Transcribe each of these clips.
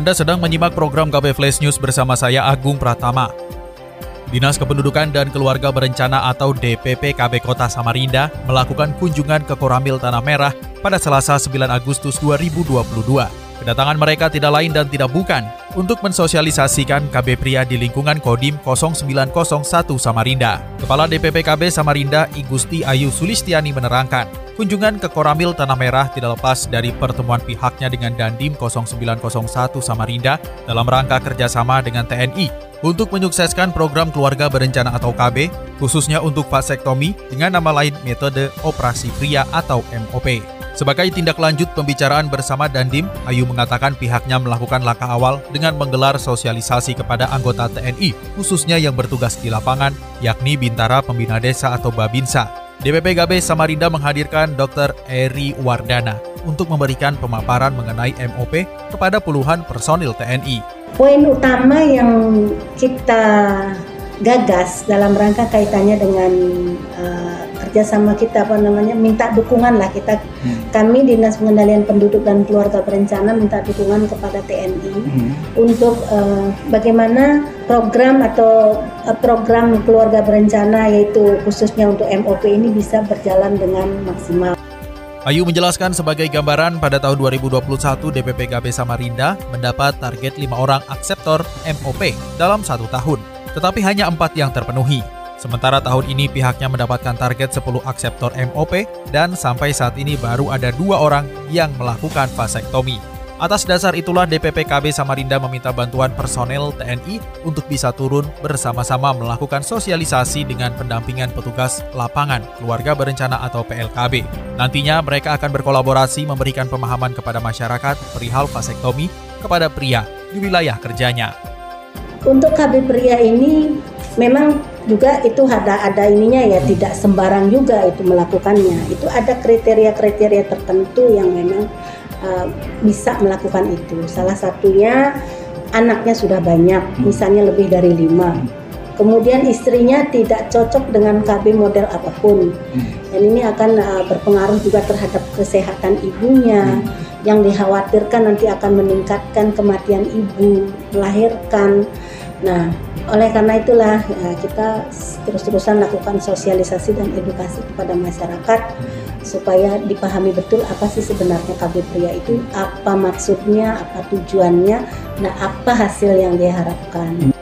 Anda sedang menyimak program KB Flash News bersama saya Agung Pratama. Dinas Kependudukan dan Keluarga Berencana atau DPP KB Kota Samarinda melakukan kunjungan ke Koramil Tanah Merah pada Selasa 9 Agustus 2022. Kedatangan mereka tidak lain dan tidak bukan untuk mensosialisasikan KB Pria di lingkungan Kodim 0901 Samarinda. Kepala DPP KB Samarinda Igusti Ayu Sulistiani menerangkan, kunjungan ke Koramil Tanah Merah tidak lepas dari pertemuan pihaknya dengan Dandim 0901 Samarinda dalam rangka kerjasama dengan TNI untuk menyukseskan program keluarga berencana atau KB, khususnya untuk vasektomi dengan nama lain metode operasi pria atau MOP. Sebagai tindak lanjut pembicaraan bersama Dandim, Ayu mengatakan pihaknya melakukan langkah awal dengan menggelar sosialisasi kepada anggota TNI, khususnya yang bertugas di lapangan, yakni Bintara Pembina Desa atau Babinsa. DPP GB Samarinda menghadirkan Dr. Eri Wardana untuk memberikan pemaparan mengenai MOP kepada puluhan personil TNI. Poin utama yang kita gagas dalam rangka kaitannya dengan uh, kerjasama kita apa namanya minta dukungan lah kita hmm. kami dinas pengendalian penduduk dan keluarga berencana minta dukungan kepada TNI hmm. untuk uh, bagaimana program atau uh, program keluarga berencana yaitu khususnya untuk MOP ini bisa berjalan dengan maksimal. Ayu menjelaskan sebagai gambaran pada tahun 2021 DPP KB Samarinda mendapat target 5 orang akseptor MOP dalam satu tahun, tetapi hanya empat yang terpenuhi. Sementara tahun ini pihaknya mendapatkan target 10 akseptor MOP dan sampai saat ini baru ada dua orang yang melakukan vasektomi. Atas dasar itulah DPP KB Samarinda meminta bantuan personel TNI untuk bisa turun bersama-sama melakukan sosialisasi dengan pendampingan petugas lapangan keluarga berencana atau PLKB. Nantinya mereka akan berkolaborasi memberikan pemahaman kepada masyarakat perihal vasektomi kepada pria di wilayah kerjanya. Untuk KB pria ini memang juga itu ada ada ininya ya tidak sembarang juga itu melakukannya. Itu ada kriteria-kriteria tertentu yang memang uh, bisa melakukan itu. Salah satunya anaknya sudah banyak, misalnya lebih dari lima. Kemudian istrinya tidak cocok dengan KB model apa pun, dan ini akan uh, berpengaruh juga terhadap kesehatan ibunya. Hmm. Yang dikhawatirkan nanti akan meningkatkan kematian ibu melahirkan. Nah, oleh karena itulah ya, kita terus-terusan lakukan sosialisasi dan edukasi kepada masyarakat supaya dipahami betul apa sih sebenarnya KB pria itu, apa maksudnya, apa tujuannya, nah apa hasil yang diharapkan.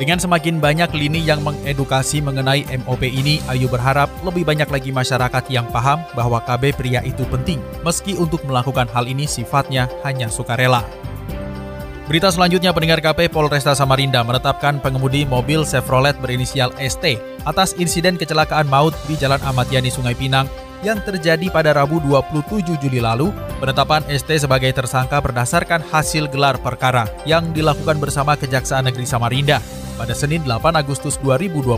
Dengan semakin banyak lini yang mengedukasi mengenai MOP ini, Ayu berharap lebih banyak lagi masyarakat yang paham bahwa KB pria itu penting, meski untuk melakukan hal ini sifatnya hanya sukarela. Berita selanjutnya pendengar KP Polresta Samarinda menetapkan pengemudi mobil Chevrolet berinisial ST atas insiden kecelakaan maut di Jalan Ahmad Yani Sungai Pinang yang terjadi pada Rabu 27 Juli lalu, penetapan ST sebagai tersangka berdasarkan hasil gelar perkara yang dilakukan bersama Kejaksaan Negeri Samarinda pada Senin 8 Agustus 2022.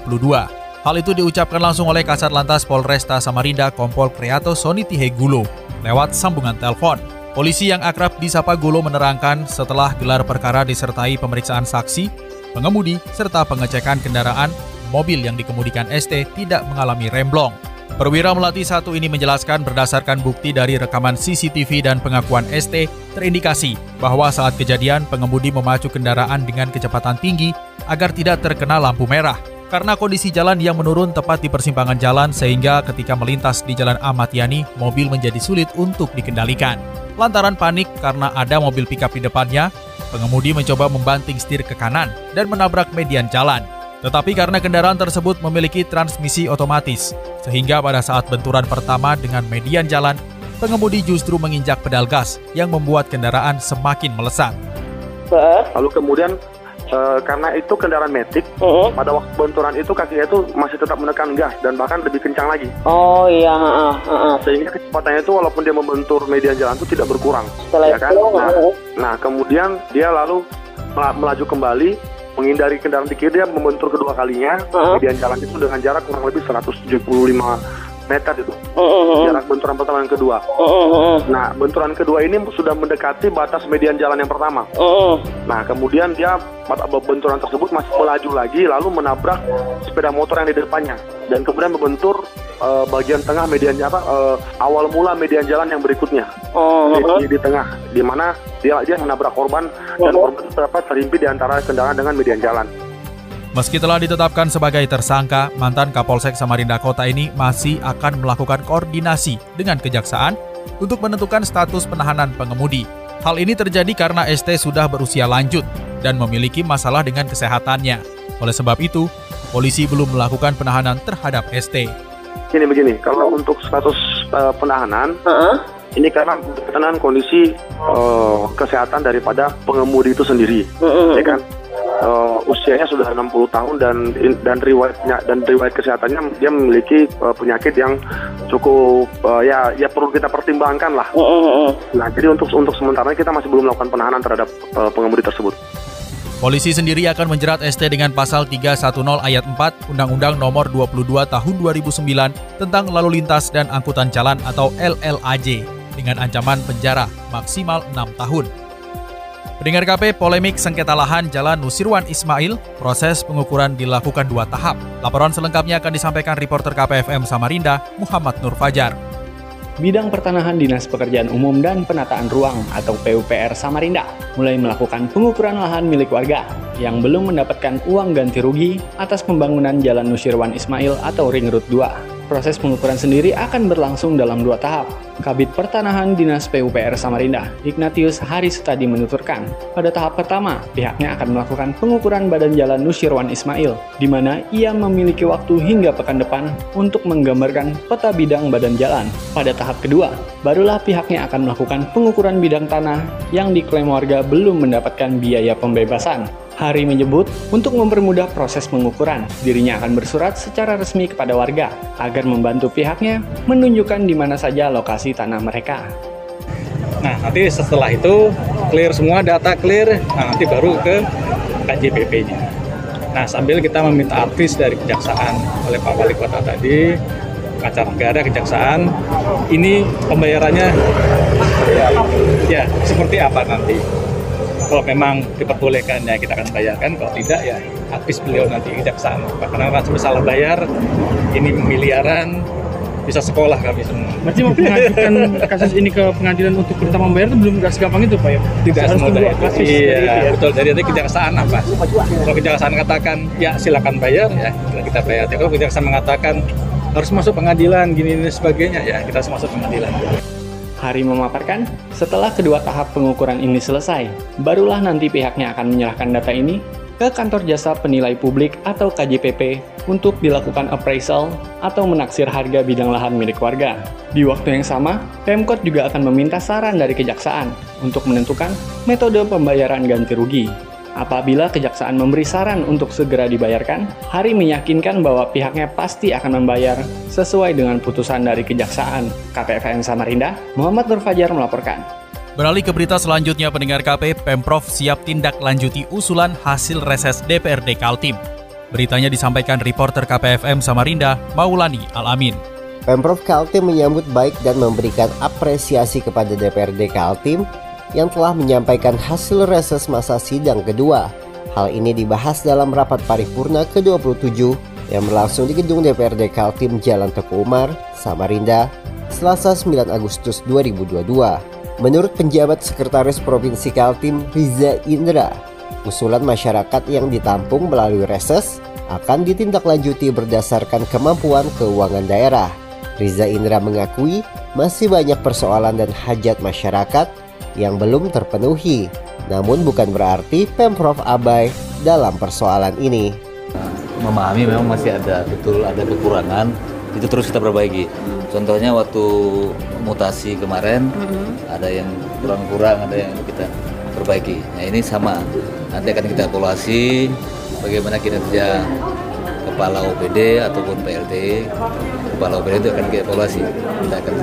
Hal itu diucapkan langsung oleh Kasat Lantas Polresta Samarinda Kompol Kreato Soni Tihegulo lewat sambungan telepon. Polisi yang akrab disapa Gulo menerangkan setelah gelar perkara disertai pemeriksaan saksi, pengemudi, serta pengecekan kendaraan, mobil yang dikemudikan ST tidak mengalami remblong. Perwira Melati satu ini menjelaskan berdasarkan bukti dari rekaman CCTV dan pengakuan ST, terindikasi bahwa saat kejadian pengemudi memacu kendaraan dengan kecepatan tinggi agar tidak terkena lampu merah. Karena kondisi jalan yang menurun tepat di persimpangan jalan sehingga ketika melintas di Jalan Ahmad Yani, mobil menjadi sulit untuk dikendalikan. Lantaran panik karena ada mobil pickup di depannya, pengemudi mencoba membanting setir ke kanan dan menabrak median jalan. Tetapi karena kendaraan tersebut memiliki transmisi otomatis, sehingga pada saat benturan pertama dengan median jalan, pengemudi justru menginjak pedal gas yang membuat kendaraan semakin melesat. Lalu kemudian uh, karena itu kendaraan metik. Uh -huh. Pada waktu benturan itu kakinya itu masih tetap menekan gas dan bahkan lebih kencang lagi. Oh iya. Uh, uh, uh. Sehingga kecepatannya itu walaupun dia membentur median jalan itu tidak berkurang. Setelah ya kan? Nah, nah kemudian dia lalu melaju kembali menghindari kendaraan di kiri dia membentur kedua kalinya uh -huh. median jalan itu dengan jarak kurang lebih 175 meter itu uh -huh. jarak benturan pertama yang kedua. Uh -huh. Nah benturan kedua ini sudah mendekati batas median jalan yang pertama. Uh -huh. Nah kemudian dia benturan tersebut masih melaju lagi lalu menabrak sepeda motor yang di depannya dan kemudian membentur uh, bagian tengah median apa uh, awal mula median jalan yang berikutnya uh -huh. di, di, di tengah di mana dia dia menabrak korban dan korban itu dapat terhimpit di antara kendaraan dengan median jalan. Meski telah ditetapkan sebagai tersangka, mantan Kapolsek Samarinda Kota ini masih akan melakukan koordinasi dengan kejaksaan untuk menentukan status penahanan pengemudi. Hal ini terjadi karena ST sudah berusia lanjut dan memiliki masalah dengan kesehatannya. Oleh sebab itu, polisi belum melakukan penahanan terhadap ST. Ini begini, kalau untuk status uh, penahanan, uh -huh ini karena berkenaan kondisi uh, kesehatan daripada pengemudi itu sendiri, mm-hmm. ya kan? Uh, usianya sudah 60 tahun dan dan riwayatnya dan riwayat kesehatannya dia memiliki uh, penyakit yang cukup uh, ya ya perlu kita pertimbangkan lah. Mm-hmm. Nah jadi untuk untuk sementara kita masih belum melakukan penahanan terhadap uh, pengemudi tersebut. Polisi sendiri akan menjerat ST dengan pasal 310 ayat 4 Undang-Undang Nomor 22 Tahun 2009 tentang Lalu Lintas dan Angkutan Jalan atau LLAJ dengan ancaman penjara maksimal 6 tahun. Pendengar KP, polemik sengketa lahan Jalan Nusirwan Ismail, proses pengukuran dilakukan dua tahap. Laporan selengkapnya akan disampaikan reporter KPFM Samarinda, Muhammad Nur Fajar. Bidang Pertanahan Dinas Pekerjaan Umum dan Penataan Ruang atau PUPR Samarinda mulai melakukan pengukuran lahan milik warga yang belum mendapatkan uang ganti rugi atas pembangunan Jalan Nusirwan Ismail atau Ring Road 2. Proses pengukuran sendiri akan berlangsung dalam dua tahap. Kabit Pertanahan Dinas PUPR Samarinda, Ignatius Haris tadi menuturkan, pada tahap pertama, pihaknya akan melakukan pengukuran badan jalan Nusirwan Ismail, di mana ia memiliki waktu hingga pekan depan untuk menggambarkan peta bidang badan jalan. Pada tahap kedua, barulah pihaknya akan melakukan pengukuran bidang tanah yang diklaim warga belum mendapatkan biaya pembebasan. Hari menyebut untuk mempermudah proses pengukuran, dirinya akan bersurat secara resmi kepada warga agar membantu pihaknya menunjukkan di mana saja lokasi tanah mereka. Nah, nanti setelah itu clear semua data clear, nah nanti baru ke KJPP-nya. Nah, sambil kita meminta advis dari kejaksaan oleh Pak Wali Kota tadi, acara negara kejaksaan, ini pembayarannya ya, ya seperti apa nanti? Kalau memang diperbolehkan ya kita akan bayarkan kalau tidak ya habis beliau nanti kejaksaan karena rasa salah bayar ini miliaran bisa sekolah kami semua. Berarti mau mengajukan kasus ini ke pengadilan untuk perintah membayar itu belum gak segampang itu Pak ya? Tidak semudah itu. Kasus iya, ya. betul. Jadi nanti kejaksaan apa? Kalau kejaksaan katakan ya silakan bayar ya kita bayar. Kalau kejaksaan mengatakan harus masuk pengadilan gini, gini sebagainya ya kita harus masuk pengadilan. Hari memaparkan, setelah kedua tahap pengukuran ini selesai, barulah nanti pihaknya akan menyerahkan data ini ke kantor jasa penilai publik atau KJPP untuk dilakukan appraisal atau menaksir harga bidang lahan milik warga. Di waktu yang sama, Pemkot juga akan meminta saran dari kejaksaan untuk menentukan metode pembayaran ganti rugi. Apabila kejaksaan memberi saran untuk segera dibayarkan, Hari meyakinkan bahwa pihaknya pasti akan membayar sesuai dengan putusan dari kejaksaan. KPFM Samarinda, Muhammad Nur Fajar melaporkan. Beralih ke berita selanjutnya, pendengar KP, Pemprov siap tindak lanjuti usulan hasil reses DPRD Kaltim. Beritanya disampaikan reporter KPFM Samarinda, Maulani Alamin. Pemprov Kaltim menyambut baik dan memberikan apresiasi kepada DPRD Kaltim yang telah menyampaikan hasil reses masa sidang kedua. Hal ini dibahas dalam rapat paripurna ke-27 yang berlangsung di gedung DPRD Kaltim Jalan Teguh Umar, Samarinda, Selasa 9 Agustus 2022. Menurut penjabat Sekretaris Provinsi Kaltim Riza Indra, usulan masyarakat yang ditampung melalui reses akan ditindaklanjuti berdasarkan kemampuan keuangan daerah. Riza Indra mengakui masih banyak persoalan dan hajat masyarakat yang belum terpenuhi. Namun bukan berarti Pemprov abai dalam persoalan ini. Memahami memang masih ada betul ada kekurangan, itu terus kita perbaiki. Contohnya waktu mutasi kemarin mm-hmm. ada yang kurang-kurang, ada yang kita perbaiki. Nah ini sama Nanti akan kita evaluasi bagaimana kinerja kepala OPD ataupun PLT. Kepala OPD itu akan kita evaluasi. Kita akan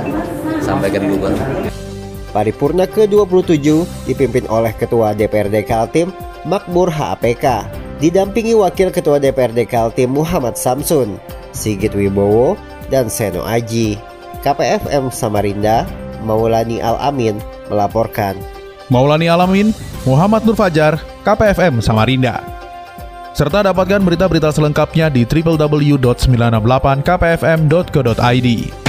sampaikan ke gubernur. Paripurna ke-27 dipimpin oleh Ketua DPRD Kaltim Makmur HAPK, didampingi Wakil Ketua DPRD Kaltim Muhammad Samsun, Sigit Wibowo, dan Seno Aji. KPFM Samarinda, Maulani Al-Amin melaporkan. Maulani Alamin, Muhammad Nur Fajar, KPFM Samarinda. Serta dapatkan berita-berita selengkapnya di www.968kpfm.co.id.